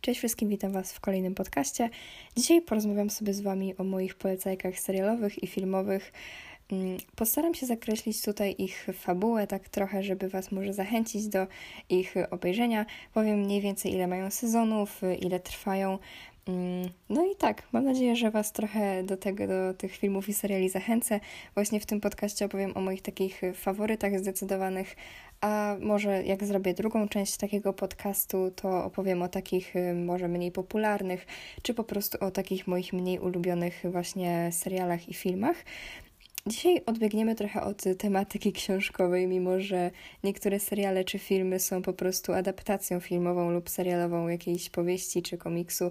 Cześć wszystkim, witam Was w kolejnym podcaście. Dzisiaj porozmawiam sobie z Wami o moich polecajkach serialowych i filmowych. Mm, postaram się zakreślić tutaj ich fabułę, tak trochę, żeby Was może zachęcić do ich obejrzenia. Powiem mniej więcej, ile mają sezonów, ile trwają. Mm, no i tak, mam nadzieję, że Was trochę do tego, do tych filmów i seriali zachęcę. Właśnie w tym podcaście opowiem o moich takich faworytach zdecydowanych, a może jak zrobię drugą część takiego podcastu, to opowiem o takich y, może mniej popularnych, czy po prostu o takich moich mniej ulubionych właśnie serialach i filmach. Dzisiaj odbiegniemy trochę od tematyki książkowej, mimo że niektóre seriale czy filmy są po prostu adaptacją filmową lub serialową jakiejś powieści czy komiksu.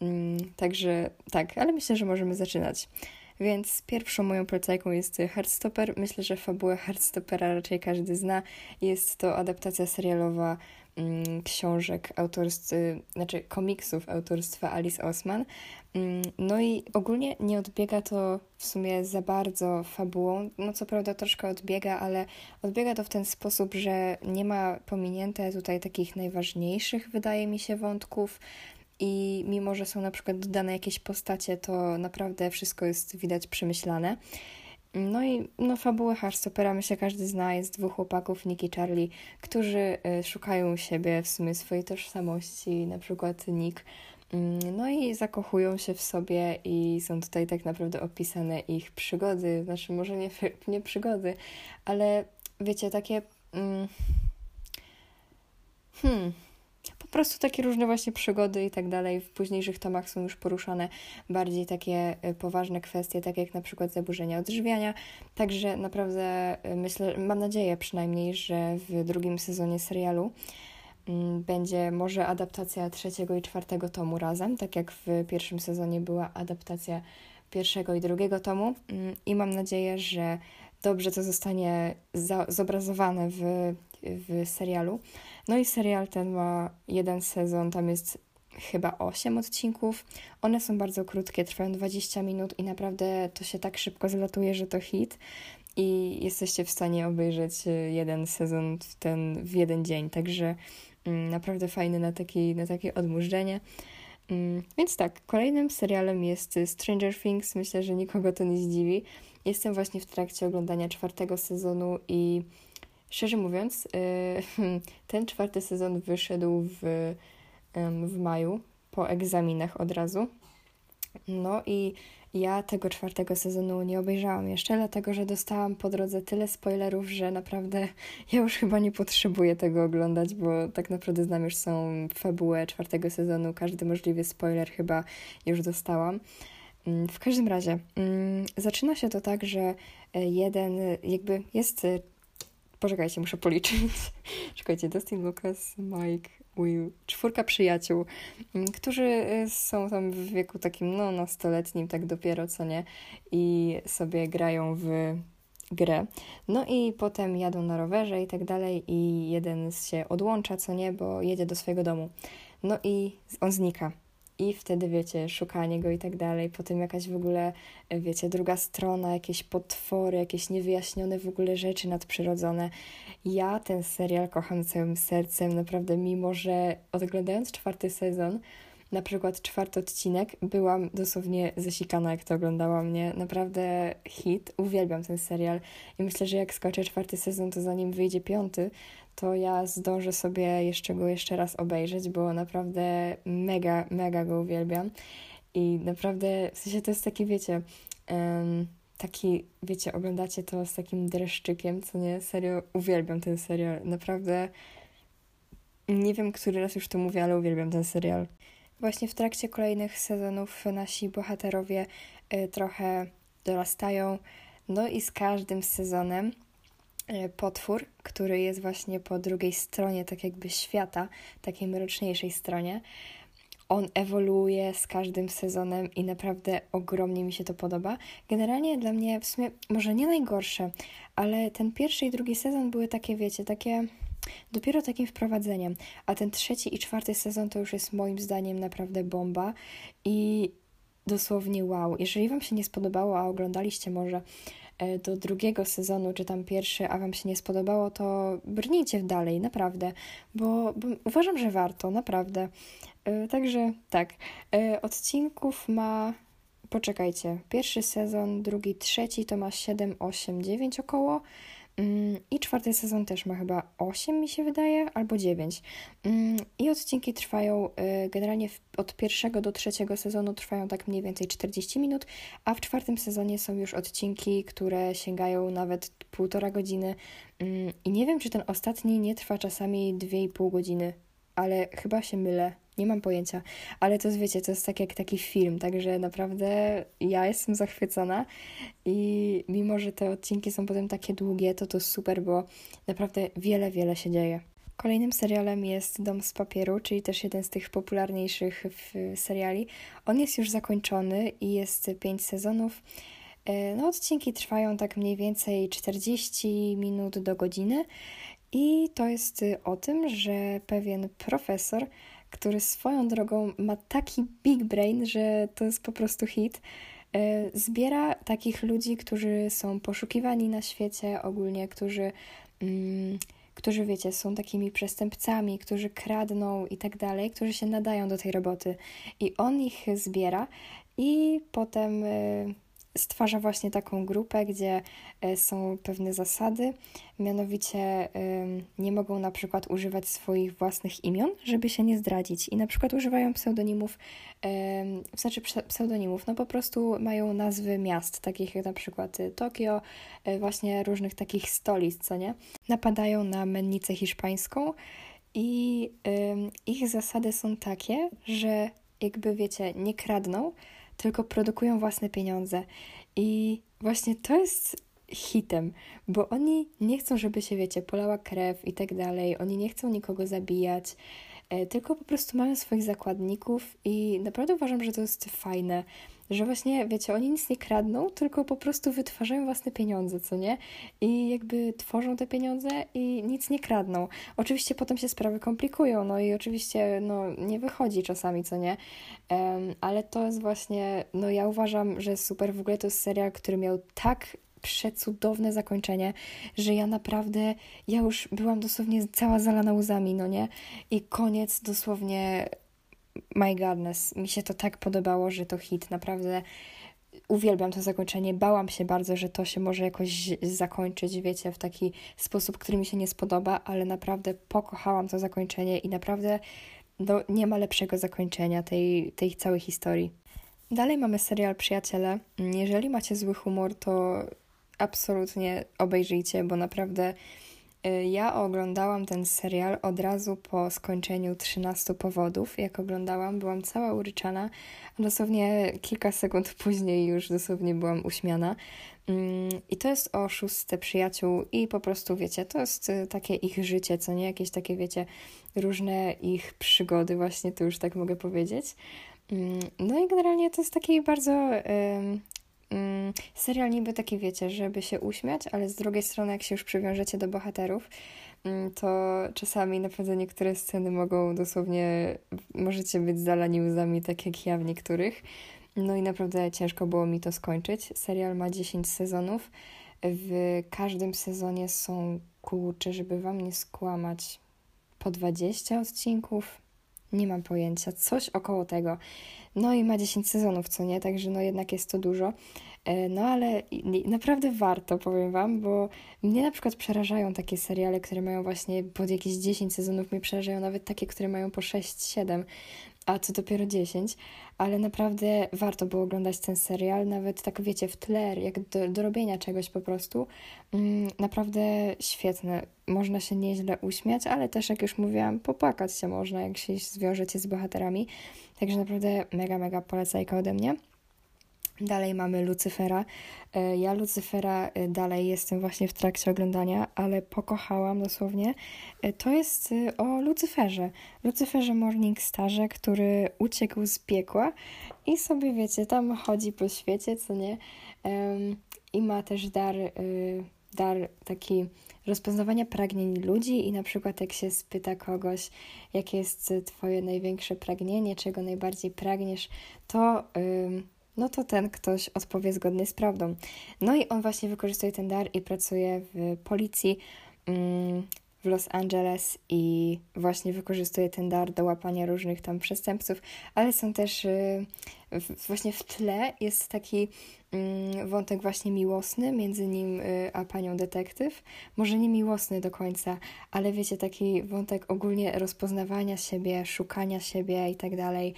Mm, także tak, ale myślę, że możemy zaczynać. Więc pierwszą moją polecajką jest Heartstopper. Myślę, że fabułę Heartstoppera raczej każdy zna. Jest to adaptacja serialowa mm, książek autorstwa, znaczy komiksów autorstwa Alice Osman. Mm, no i ogólnie nie odbiega to w sumie za bardzo fabułą. No co prawda troszkę odbiega, ale odbiega to w ten sposób, że nie ma pominięte tutaj takich najważniejszych, wydaje mi się, wątków i mimo, że są na przykład dodane jakieś postacie, to naprawdę wszystko jest widać przemyślane. No i no, fabułę Heartstopera myślę każdy zna, jest dwóch chłopaków, Nick i Charlie, którzy y, szukają siebie, w sumie swojej tożsamości, na przykład Nick, mm, no i zakochują się w sobie i są tutaj tak naprawdę opisane ich przygody, znaczy może nie, nie przygody, ale wiecie, takie... Mm, hmm, prostu takie różne właśnie przygody i tak dalej. W późniejszych tomach są już poruszane bardziej takie y, poważne kwestie, tak jak na przykład zaburzenia odżywiania. Także naprawdę y, myślę, mam nadzieję przynajmniej, że w drugim sezonie serialu mm, będzie może adaptacja trzeciego i czwartego tomu razem, tak jak w pierwszym sezonie była adaptacja pierwszego i drugiego tomu. Mm, I mam nadzieję, że dobrze to zostanie zobrazowane w, w serialu. No i serial ten ma jeden sezon, tam jest chyba 8 odcinków. One są bardzo krótkie, trwają 20 minut i naprawdę to się tak szybko zlatuje, że to hit i jesteście w stanie obejrzeć y, jeden sezon w, ten, w jeden dzień, także mm, naprawdę fajny na, taki, na takie odmurzenie. Mm, więc tak, kolejnym serialem jest Stranger Things. Myślę, że nikogo to nie zdziwi. Jestem właśnie w trakcie oglądania czwartego sezonu i Szczerze mówiąc, y, ten czwarty sezon wyszedł w, w maju, po egzaminach od razu. No i ja tego czwartego sezonu nie obejrzałam jeszcze, dlatego że dostałam po drodze tyle spoilerów, że naprawdę ja już chyba nie potrzebuję tego oglądać, bo tak naprawdę znam już są fabułę czwartego sezonu, każdy możliwy spoiler chyba już dostałam. Mm, w każdym razie, mm, zaczyna się to tak, że e, jeden, jakby jest Poczekajcie, muszę policzyć. Czekajcie, Dustin Lucas, Mike, Will, czwórka przyjaciół, mm, którzy y, są tam w wieku takim, no, nastoletnim, tak dopiero, co nie, i sobie grają w grę. No i potem jadą na rowerze i tak dalej i jeden się odłącza, co nie, bo jedzie do swojego domu. No i on znika i wtedy, wiecie, szukanie go i tak dalej. Potem jakaś w ogóle, wiecie, druga strona, jakieś potwory, jakieś niewyjaśnione w ogóle rzeczy nadprzyrodzone. Ja ten serial kocham całym sercem, naprawdę, mimo że oglądając czwarty sezon, na przykład czwarty odcinek, byłam dosłownie zasikana, jak to oglądała mnie. Naprawdę hit. Uwielbiam ten serial i myślę, że jak skończę czwarty sezon, to zanim wyjdzie piąty, to ja zdążę sobie jeszcze go jeszcze raz obejrzeć, bo naprawdę mega, mega go uwielbiam. I naprawdę, w sensie to jest taki, wiecie, um, taki, wiecie, oglądacie to z takim dreszczykiem, co nie, serio, uwielbiam ten serial. Naprawdę, nie wiem, który raz już to mówię, ale uwielbiam ten serial. Właśnie w trakcie kolejnych sezonów nasi bohaterowie y, trochę dorastają, no i z każdym sezonem potwór, który jest właśnie po drugiej stronie, tak jakby świata, takiej mroczniejszej stronie, on ewoluuje z każdym sezonem i naprawdę ogromnie mi się to podoba. Generalnie dla mnie w sumie może nie najgorsze, ale ten pierwszy i drugi sezon były takie, wiecie, takie dopiero takim wprowadzeniem, a ten trzeci i czwarty sezon to już jest moim zdaniem naprawdę bomba i dosłownie wow. Jeżeli Wam się nie spodobało, a oglądaliście może e, do drugiego sezonu, czy tam pierwszy, a Wam się nie spodobało, to brnijcie dalej, naprawdę, bo, bo uważam, że warto, naprawdę. Także tak, odcinków ma poczekajcie, pierwszy sezon, drugi, trzeci to ma 7, 8, 9 około. Mm, I czwarty sezon też ma chyba 8, mi się wydaje, albo 9. Mm, I odcinki trwają y, generalnie od pierwszego do trzeciego sezonu trwają tak mniej więcej 40 minut, a w czwartym sezonie są już odcinki, które sięgają nawet półtora godziny. Mm, I nie wiem, czy ten ostatni nie trwa czasami 2,5 godziny, ale chyba się mylę. Nie mam pojęcia, ale to jest, wiecie, to jest tak jak taki film, także naprawdę ja jestem zachwycona i mimo, że te odcinki są potem takie długie, to to super, bo naprawdę wiele, wiele się dzieje. Kolejnym serialem jest Dom z papieru, czyli też jeden z tych popularniejszych seriali. On jest już zakończony i jest pięć sezonów. E, no, odcinki trwają tak mniej więcej 40 minut do godziny i to jest o tym, że pewien profesor który swoją drogą ma taki big brain, że to jest po prostu hit. E, zbiera takich ludzi, którzy są poszukiwani na świecie ogólnie, którzy, mm, którzy wiecie, są takimi przestępcami, którzy kradną i tak dalej, którzy się nadają do tej roboty. I on ich zbiera i potem e, stwarza właśnie taką grupę, gdzie e, są pewne zasady, mianowicie nie mogą na przykład używać swoich własnych imion, żeby się nie zdradzić. I na przykład używają pseudonimów, znaczy pseudonimów, no po prostu mają nazwy miast, takich jak na przykład y, Tokio, y, właśnie różnych takich stolic, co nie? Napadają na mennicę hiszpańską i ich zasady są takie, że jakby wiecie, nie kradną, tylko produkują własne pieniądze. I właśnie to jest hitem, bo oni nie chcą, żeby się, wiecie, polała krew i tak dalej, oni nie chcą nikogo zabijać, e, tylko po prostu mają swoich zakładników i naprawdę uważam, że to jest fajne, że właśnie, wiecie, oni nic nie kradną, tylko po prostu wytwarzają własne pieniądze, co nie? I jakby tworzą te pieniądze i nic nie kradną. Oczywiście potem się sprawy komplikują, no i oczywiście, no, nie wychodzi czasami, co nie? Um, ale to jest właśnie, no ja uważam, że super, w ogóle to jest serial, który miał tak przecudowne zakończenie, że ja naprawdę, ja już byłam dosłownie cała zalana łzami, no nie? I koniec dosłownie my godness, mi się to tak podobało, że to hit, naprawdę uwielbiam to zakończenie. Bałam się bardzo, że to się może jakoś zakończyć, wiecie, w taki sposób, który mi się nie spodoba, ale naprawdę pokochałam to zakończenie i naprawdę no, nie ma lepszego zakończenia tej, tej całej historii. Dalej mamy serial Przyjaciele. Jeżeli macie zły humor, to absolutnie obejrzyjcie, bo naprawdę ja oglądałam ten serial od razu po skończeniu 13 powodów. Jak oglądałam, byłam cała uryczana, a dosłownie kilka sekund później już dosłownie byłam uśmiana. Mm, I to jest o szóste przyjaciół i po prostu, wiecie, to jest y, takie ich życie, co nie? Jakieś takie, wiecie, różne ich przygody właśnie, to już tak mogę powiedzieć. Mm, no i generalnie to jest taki bardzo mm, serial niby taki, wiecie, żeby się uśmiać, ale z drugiej strony, jak się już przywiążecie do bohaterów, mm, to czasami naprawdę niektóre sceny mogą dosłownie, możecie być zalani łzami, tak jak ja w niektórych. No i naprawdę ciężko było mi to skończyć. Serial ma 10 sezonów. W każdym sezonie są, kurcze, żeby wam nie skłamać, po 20 odcinków. Nie mam pojęcia, coś około tego. No i ma 10 sezonów, co nie, także no jednak jest to dużo. E, no ale naprawdę warto, powiem Wam, bo mnie na przykład przerażają takie seriale, które mają właśnie pod jakieś 10 sezonów, mnie przerażają nawet takie, które mają po 6-7, a co dopiero 10, ale naprawdę warto było oglądać ten serial, nawet tak wiecie, w tle, jak do, do robienia czegoś po prostu. Mm, naprawdę świetne. Można się nieźle uśmiać, ale też, jak już mówiłam, popłakać się można, jak się zwiążecie z bohaterami. Także naprawdę mega, mega polecajka ode mnie. Dalej mamy Lucyfera. E, ja Lucyfera e, dalej jestem właśnie w trakcie oglądania, ale pokochałam dosłownie. E, to jest o Lucyferze. Lucyferze Morningstarze, który uciekł z piekła i sobie, wiecie, tam chodzi po świecie, co nie? I ma też dar, dar taki rozpoznawania pragnień ludzi i na przykład jak się spyta kogoś, jakie jest twoje największe pragnienie, czego najbardziej pragniesz, to no to ten ktoś odpowie zgodnie z prawdą. No i on właśnie wykorzystuje ten dar i pracuje w policji. Mm, w Los Angeles i właśnie wykorzystuje ten dar do łapania różnych tam przestępców, ale są też y, właśnie w tle jest taki mm, wątek właśnie miłosny między nim y, a panią detektyw. Może nie miłosny do końca, ale wiecie, taki wątek ogólnie rozpoznawania siebie, szukania siebie i tak dalej.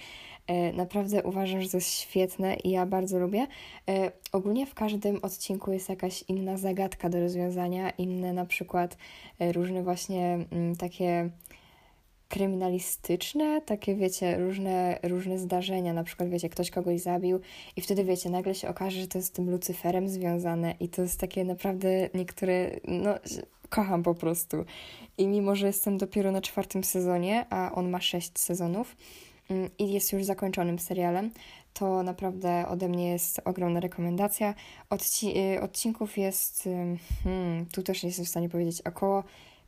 E, naprawdę uważam, że to jest świetne i ja bardzo lubię. E, ogólnie w każdym odcinku jest jakaś inna zagadka do rozwiązania, inne na przykład e, różne właśnie mm, takie kryminalistyczne, takie wiecie, różne, różne zdarzenia, na przykład wiecie, ktoś kogoś zabił i wtedy wiecie, nagle się okaże, że to jest z tym Lucyferem związane i to jest takie naprawdę niektóre, no kocham po prostu. I mimo, że jestem dopiero na czwartym sezonie, a on ma sześć sezonów, Mm, i jest już zakończonym serialem, to naprawdę ode mnie jest ogromna rekomendacja. Odci y, odcinków jest, hmm, tu też nie jestem w stanie powiedzieć, około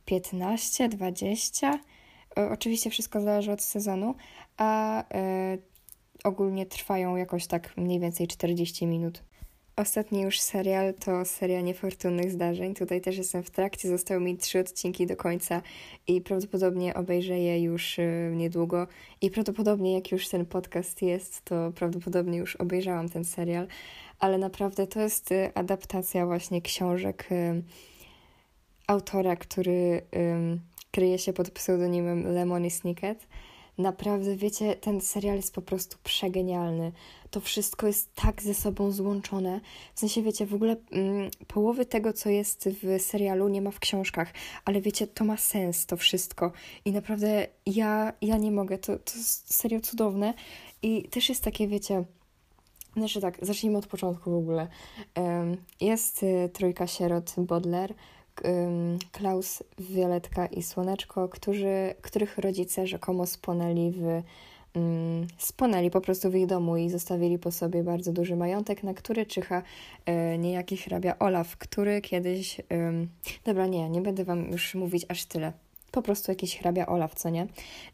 15-20. Oczywiście wszystko zależy od sezonu, a y, ogólnie trwają jakoś tak mniej więcej 40 minut. Ostatni już serial to seria niefortunnych zdarzeń. Tutaj też jestem w trakcie, zostały mi trzy odcinki do końca i prawdopodobnie obejrzę je już y, niedługo. I prawdopodobnie, jak już ten podcast jest, to prawdopodobnie już obejrzałam ten serial, ale naprawdę to jest adaptacja właśnie książek autora, który kryje się pod pseudonimem Lemony Snicket. Naprawdę, wiecie, ten serial jest po prostu przegenialny. To wszystko jest tak ze sobą złączone. W sensie, wiecie, w ogóle mm, połowy tego, co jest w serialu, nie ma w książkach, ale wiecie, to ma sens, to wszystko. I naprawdę ja, ja nie mogę. To, to jest serio cudowne. I też jest takie, wiecie, znaczy tak, zacznijmy od początku w ogóle. Jest y, trójka sierot Bodler, Klaus, Violetka i Słoneczko, którzy, których rodzice rzekomo spłonęli w spłonęli po prostu w ich domu i zostawili po sobie bardzo duży majątek, na który czyha e, niejaki hrabia Olaf, który kiedyś... dobra, nie, nie będę wam już mówić aż tyle po prostu jakiś hrabia Olaf, co nie?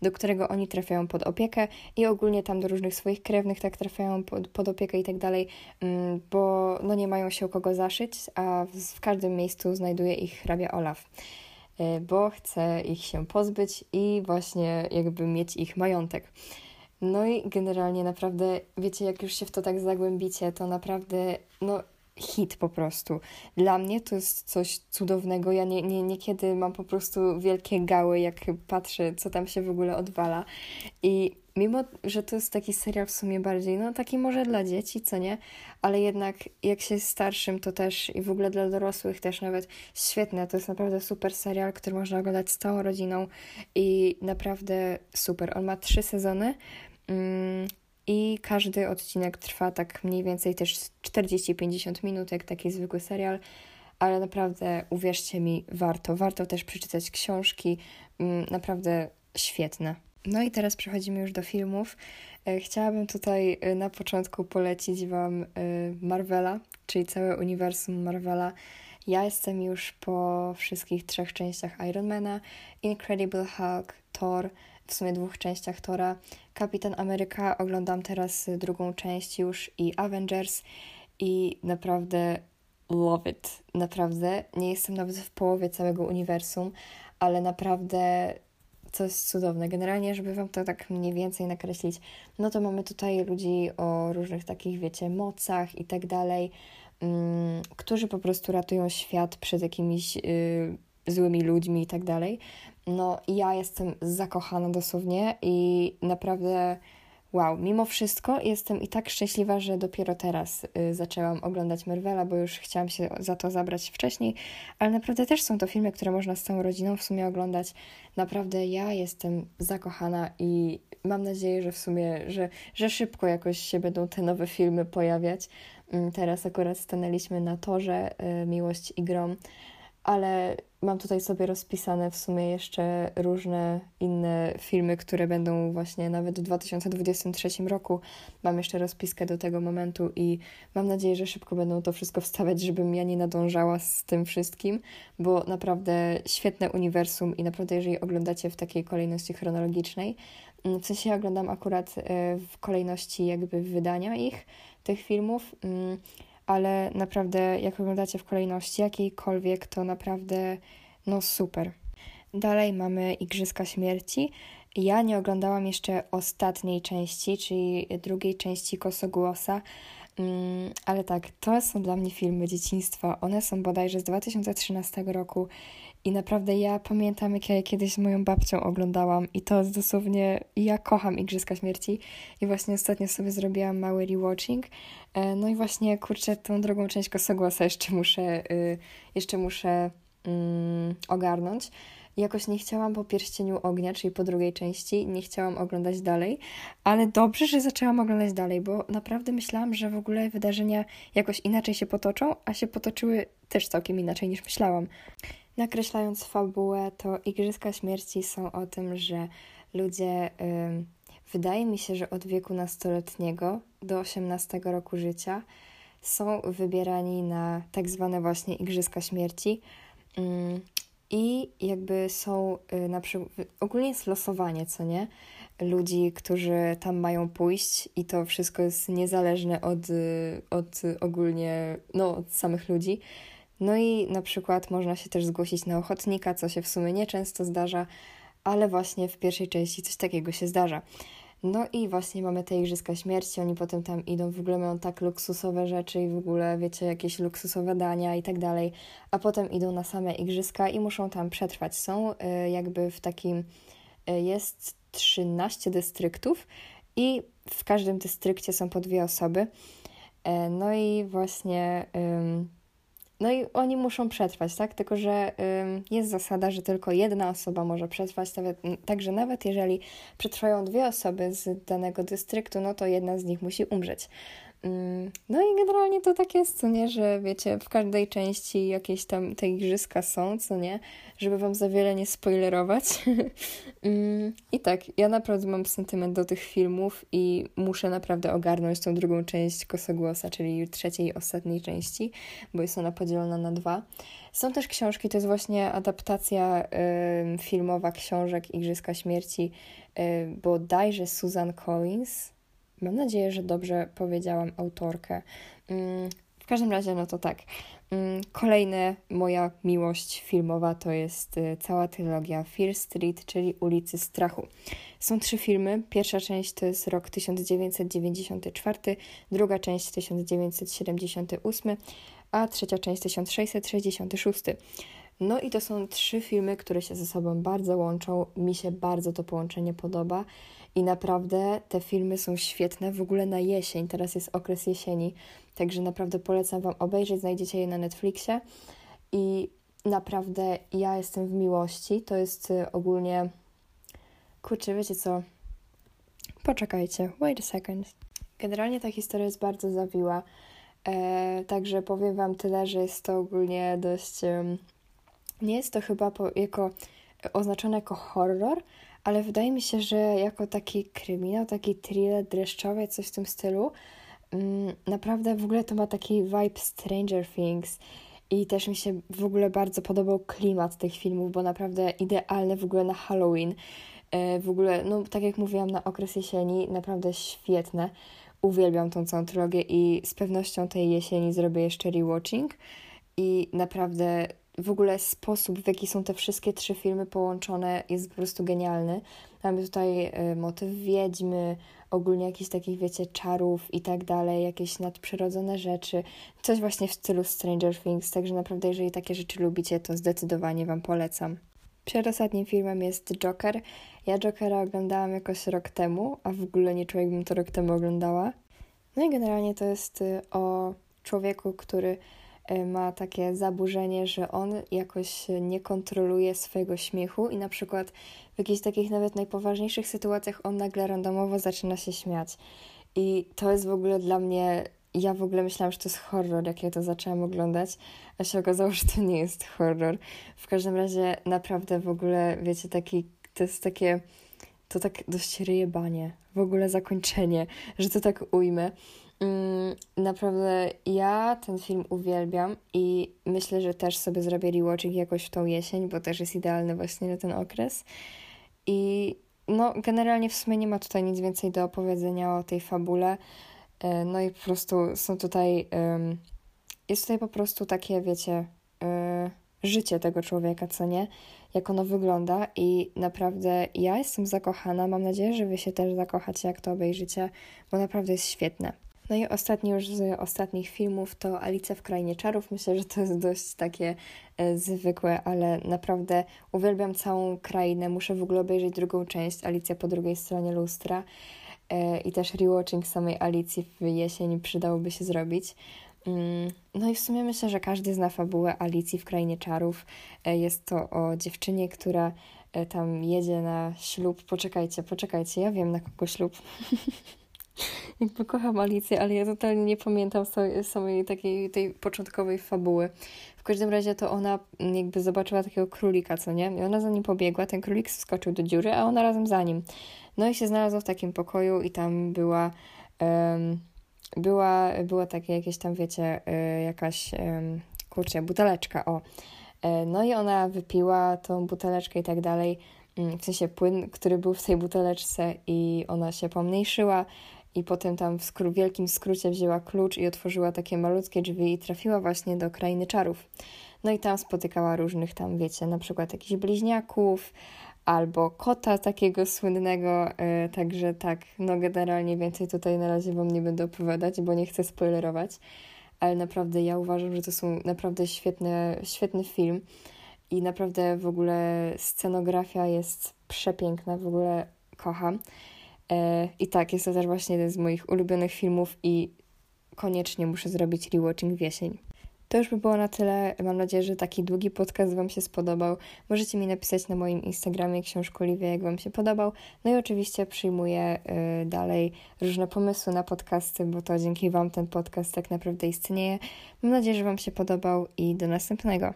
Do którego oni trafiają pod opiekę i ogólnie tam do różnych swoich krewnych tak trafiają pod, pod opiekę i tak dalej, mm, bo no nie mają się kogo zaszyć, a w, w każdym miejscu znajduje ich hrabia Olaf e, bo chce ich się pozbyć i właśnie jakby mieć ich majątek. No i generalnie naprawdę, wiecie, jak już się w to tak zagłębicie, to naprawdę, no hit po prostu. Dla mnie to jest coś cudownego. Ja nie, nie, niekiedy mam po prostu wielkie gały, jak patrzę, co tam się w ogóle odwala. I mimo, że to jest taki serial w sumie bardziej, no taki może dla dzieci, co nie, ale jednak jak się starszym, to też i w ogóle dla dorosłych też nawet świetne. To jest naprawdę super serial, który można oglądać z całą rodziną i naprawdę super. On ma trzy sezony. Mm, i każdy odcinek trwa tak mniej więcej też 40-50 minut, jak taki zwykły serial, ale naprawdę uwierzcie mi, warto. Warto też przeczytać książki, mm, naprawdę świetne. No i teraz przechodzimy już do filmów. E, chciałabym tutaj e, na początku polecić Wam e, Marvela, czyli całe uniwersum Marvela. Ja jestem już po wszystkich trzech częściach Ironmana, Incredible Hulk, Thor, w sumie dwóch częściach Tora. Kapitan Ameryka oglądam teraz drugą część już i Avengers i naprawdę love it. Naprawdę nie jestem nawet w połowie całego uniwersum, ale naprawdę to jest cudowne. Generalnie, żeby Wam to tak mniej więcej nakreślić, no to mamy tutaj ludzi o różnych takich, wiecie, mocach i tak dalej, mm, którzy po prostu ratują świat przed jakimiś y, złymi ludźmi i tak dalej. No, ja jestem zakochana dosłownie i naprawdę wow, mimo wszystko jestem i tak szczęśliwa, że dopiero teraz y, zaczęłam oglądać Marvela, bo już chciałam się za to zabrać wcześniej, ale naprawdę też są to filmy, które można z całą rodziną w sumie oglądać. Naprawdę ja jestem zakochana i mam nadzieję, że w sumie, że, że szybko jakoś się będą te nowe filmy pojawiać. Mm, teraz akurat stanęliśmy na torze y, Miłość i Grom, ale mam tutaj sobie rozpisane w sumie jeszcze różne inne filmy, które będą właśnie nawet w 2023 roku. Mam jeszcze rozpiskę do tego momentu i mam nadzieję, że szybko będą to wszystko wstawiać, żebym ja nie nadążała z tym wszystkim, bo naprawdę świetne uniwersum i naprawdę jeżeli oglądacie w takiej kolejności chronologicznej, mm, w sensie oglądam akurat e, w kolejności jakby wydania ich, tych filmów, mm, ale naprawdę jak oglądacie w kolejności jakiejkolwiek, to naprawdę no super. Dalej mamy Igrzyska Śmierci. Ja nie oglądałam jeszcze ostatniej części, czyli drugiej części Kosogłosa, mm, ale tak, to są dla mnie filmy dzieciństwa. One są bodajże z 2013 roku i naprawdę ja pamiętam, jak ja kiedyś z moją babcią oglądałam i to jest dosłownie, ja kocham Igrzyska Śmierci i właśnie ostatnio sobie zrobiłam mały rewatching. E, no i właśnie, kurczę, tą drugą część Kosogłosa jeszcze muszę, y, jeszcze muszę mm, ogarnąć. Jakoś nie chciałam po Pierścieniu Ognia, czyli po drugiej części, nie chciałam oglądać dalej, ale dobrze, że zaczęłam oglądać dalej, bo naprawdę myślałam, że w ogóle wydarzenia jakoś inaczej się potoczą, a się potoczyły też całkiem inaczej niż myślałam. Nakreślając fabułę, to Igrzyska Śmierci są o tym, że ludzie, wydaje mi się, że od wieku nastoletniego do 18 roku życia są wybierani na tak zwane właśnie Igrzyska Śmierci. I jakby są y, na przykład, ogólnie jest losowanie, co nie? Ludzi, którzy tam mają pójść i to wszystko jest niezależne od, y, od ogólnie, no, od samych ludzi. No i na przykład można się też zgłosić na ochotnika, co się w sumie nieczęsto zdarza, ale właśnie w pierwszej części coś takiego się zdarza. No i właśnie mamy te Igrzyska Śmierci, oni potem tam idą, w ogóle mają tak luksusowe rzeczy i w ogóle, wiecie, jakieś luksusowe dania i tak dalej, a potem idą na same Igrzyska i muszą tam przetrwać. Są y, jakby w takim, y, jest 13 dystryktów i w każdym dystrykcie są po dwie osoby. Y, no i właśnie no i oni muszą przetrwać, tak? Tylko, że jest zasada, że tylko jedna osoba może przetrwać, także nawet jeżeli przetrwają dwie osoby z danego dystryktu, no to jedna z nich musi umrzeć. Mm, no i generalnie to tak jest, co nie, że wiecie, w każdej części jakieś tam te igrzyska są, co nie, żeby wam za wiele nie spoilerować. Mm, I tak, ja naprawdę mam sentyment do tych filmów i muszę naprawdę ogarnąć tą drugą część Kosogłosa, czyli trzeciej i ostatniej części, bo jest ona podzielona na dwa. Są też książki, to jest właśnie adaptacja y, filmowa książek Igrzyska Śmierci, y, bodajże Susan Collins, Mam nadzieję, że dobrze powiedziałam autorkę. Mm, w każdym razie, no to tak. Mm, kolejna moja miłość filmowa to jest y, cała trylogia Fear Street, czyli Ulicy Strachu. Są trzy filmy. Pierwsza część to jest rok 1994, druga część 1978, a trzecia część 1666. No i to są trzy filmy, które się ze sobą bardzo łączą. Mi się bardzo to połączenie podoba. I naprawdę te filmy są świetne w ogóle na jesień. Teraz jest okres jesieni, także naprawdę polecam Wam obejrzeć. Znajdziecie je na Netflixie. I naprawdę ja jestem w miłości. To jest y, ogólnie. Kurczę, wiecie co? Poczekajcie, wait a second. Generalnie ta historia jest bardzo zawiła. E, także powiem Wam tyle, że jest to ogólnie dość. nie jest to chyba po, jako oznaczone jako horror, ale wydaje mi się, że jako taki kryminał, taki thriller dreszczowy, coś w tym stylu, mm, naprawdę w ogóle to ma taki vibe Stranger Things i też mi się w ogóle bardzo podobał klimat tych filmów, bo naprawdę idealne w ogóle na Halloween. E, w ogóle, no tak jak mówiłam, na okres jesieni, naprawdę świetne. Uwielbiam tą całą trylogię i z pewnością tej jesieni zrobię jeszcze rewatching i naprawdę w ogóle sposób, w jaki są te wszystkie trzy filmy połączone, jest po prostu genialny. Mamy tutaj y, motyw wiedźmy, ogólnie jakichś takich, wiecie, czarów i tak dalej, jakieś nadprzyrodzone rzeczy, coś właśnie w stylu Stranger Things, także naprawdę, jeżeli takie rzeczy lubicie, to zdecydowanie Wam polecam. Przedostatnim filmem jest Joker. Ja Jokera oglądałam jakoś rok temu, a w ogóle nie czuję, jakbym to rok temu oglądała. No i generalnie to jest y, o człowieku, który ma takie zaburzenie, że on jakoś nie kontroluje swojego śmiechu i na przykład w jakichś takich nawet najpoważniejszych sytuacjach on nagle randomowo zaczyna się śmiać. I to jest w ogóle dla mnie. Ja w ogóle myślałam, że to jest horror, jak ja to zaczęłam oglądać, a się okazało, że to nie jest horror. W każdym razie naprawdę w ogóle, wiecie, taki, to jest takie, to tak dość ryjebanie, w ogóle zakończenie, że to tak ujmę. Mm, naprawdę ja ten film uwielbiam i myślę, że też sobie zrobię rewatching jakoś w tą jesień, bo też jest idealny właśnie na ten okres. I no, generalnie w sumie nie ma tutaj nic więcej do opowiedzenia o tej fabule. E, no i po prostu są tutaj. Jest tutaj po prostu takie, wiecie, e, życie tego człowieka, co nie? Jak ono wygląda i naprawdę ja jestem zakochana. Mam nadzieję, że wy się też zakochacie, jak to obejrzycie, bo naprawdę jest świetne. No i ostatni już z ostatnich filmów to Alicja w Krainie Czarów. Myślę, że to jest dość takie e, zwykłe, ale naprawdę uwielbiam całą krainę. Muszę w ogóle obejrzeć drugą część, Alicja po drugiej stronie lustra. E, I też rewatching samej Alicji w jesień przydałoby się zrobić. Mm, no i w sumie myślę, że każdy zna fabułę Alicji w Krainie Czarów. E, jest to o dziewczynie, która tam jedzie na ślub. Poczekajcie, poczekajcie, ja wiem na kogo ślub. Jakby kocham Alicję, ale ja totalnie nie pamiętam samej, takiej tej początkowej fabuły. W każdym razie to ona jakby zobaczyła takiego królika, co nie? I ona za nim pobiegła, ten królik skoczył do dziury, a ona razem za nim. No i się znalazła w takim pokoju i tam była... Um, była, była takie jakieś tam, wiecie, y, jakaś, kurczę, buteleczka, o. E, no i ona wypiła tą buteleczkę i tak dalej, mm, w sensie płyn, który był w tej buteleczce i ona się pomniejszyła i potem tam w skró- wielkim skrócie wzięła klucz i otworzyła takie malutkie drzwi i trafiła właśnie do krainy czarów. No i tam spotykała różnych tam, wiecie, na przykład jakichś bliźniaków, albo kota takiego słynnego, yy, także tak, no generalnie więcej tutaj na razie Wam nie będę opowiadać, bo nie chcę spoilerować, ale naprawdę ja uważam, że to są naprawdę świetne, świetny film i naprawdę w ogóle scenografia jest przepiękna, w ogóle kocham. Yy, I tak, jest to też właśnie jeden z moich ulubionych filmów i koniecznie muszę zrobić rewatching w jesień. To już by było na tyle. Mam nadzieję, że taki długi podcast Wam się spodobał. Możecie mi napisać na moim Instagramie książkoliwie, jak Wam się podobał. No i oczywiście przyjmuję y, dalej różne pomysły na podcasty, bo to dzięki Wam ten podcast tak naprawdę istnieje. Mam nadzieję, że Wam się podobał i do następnego.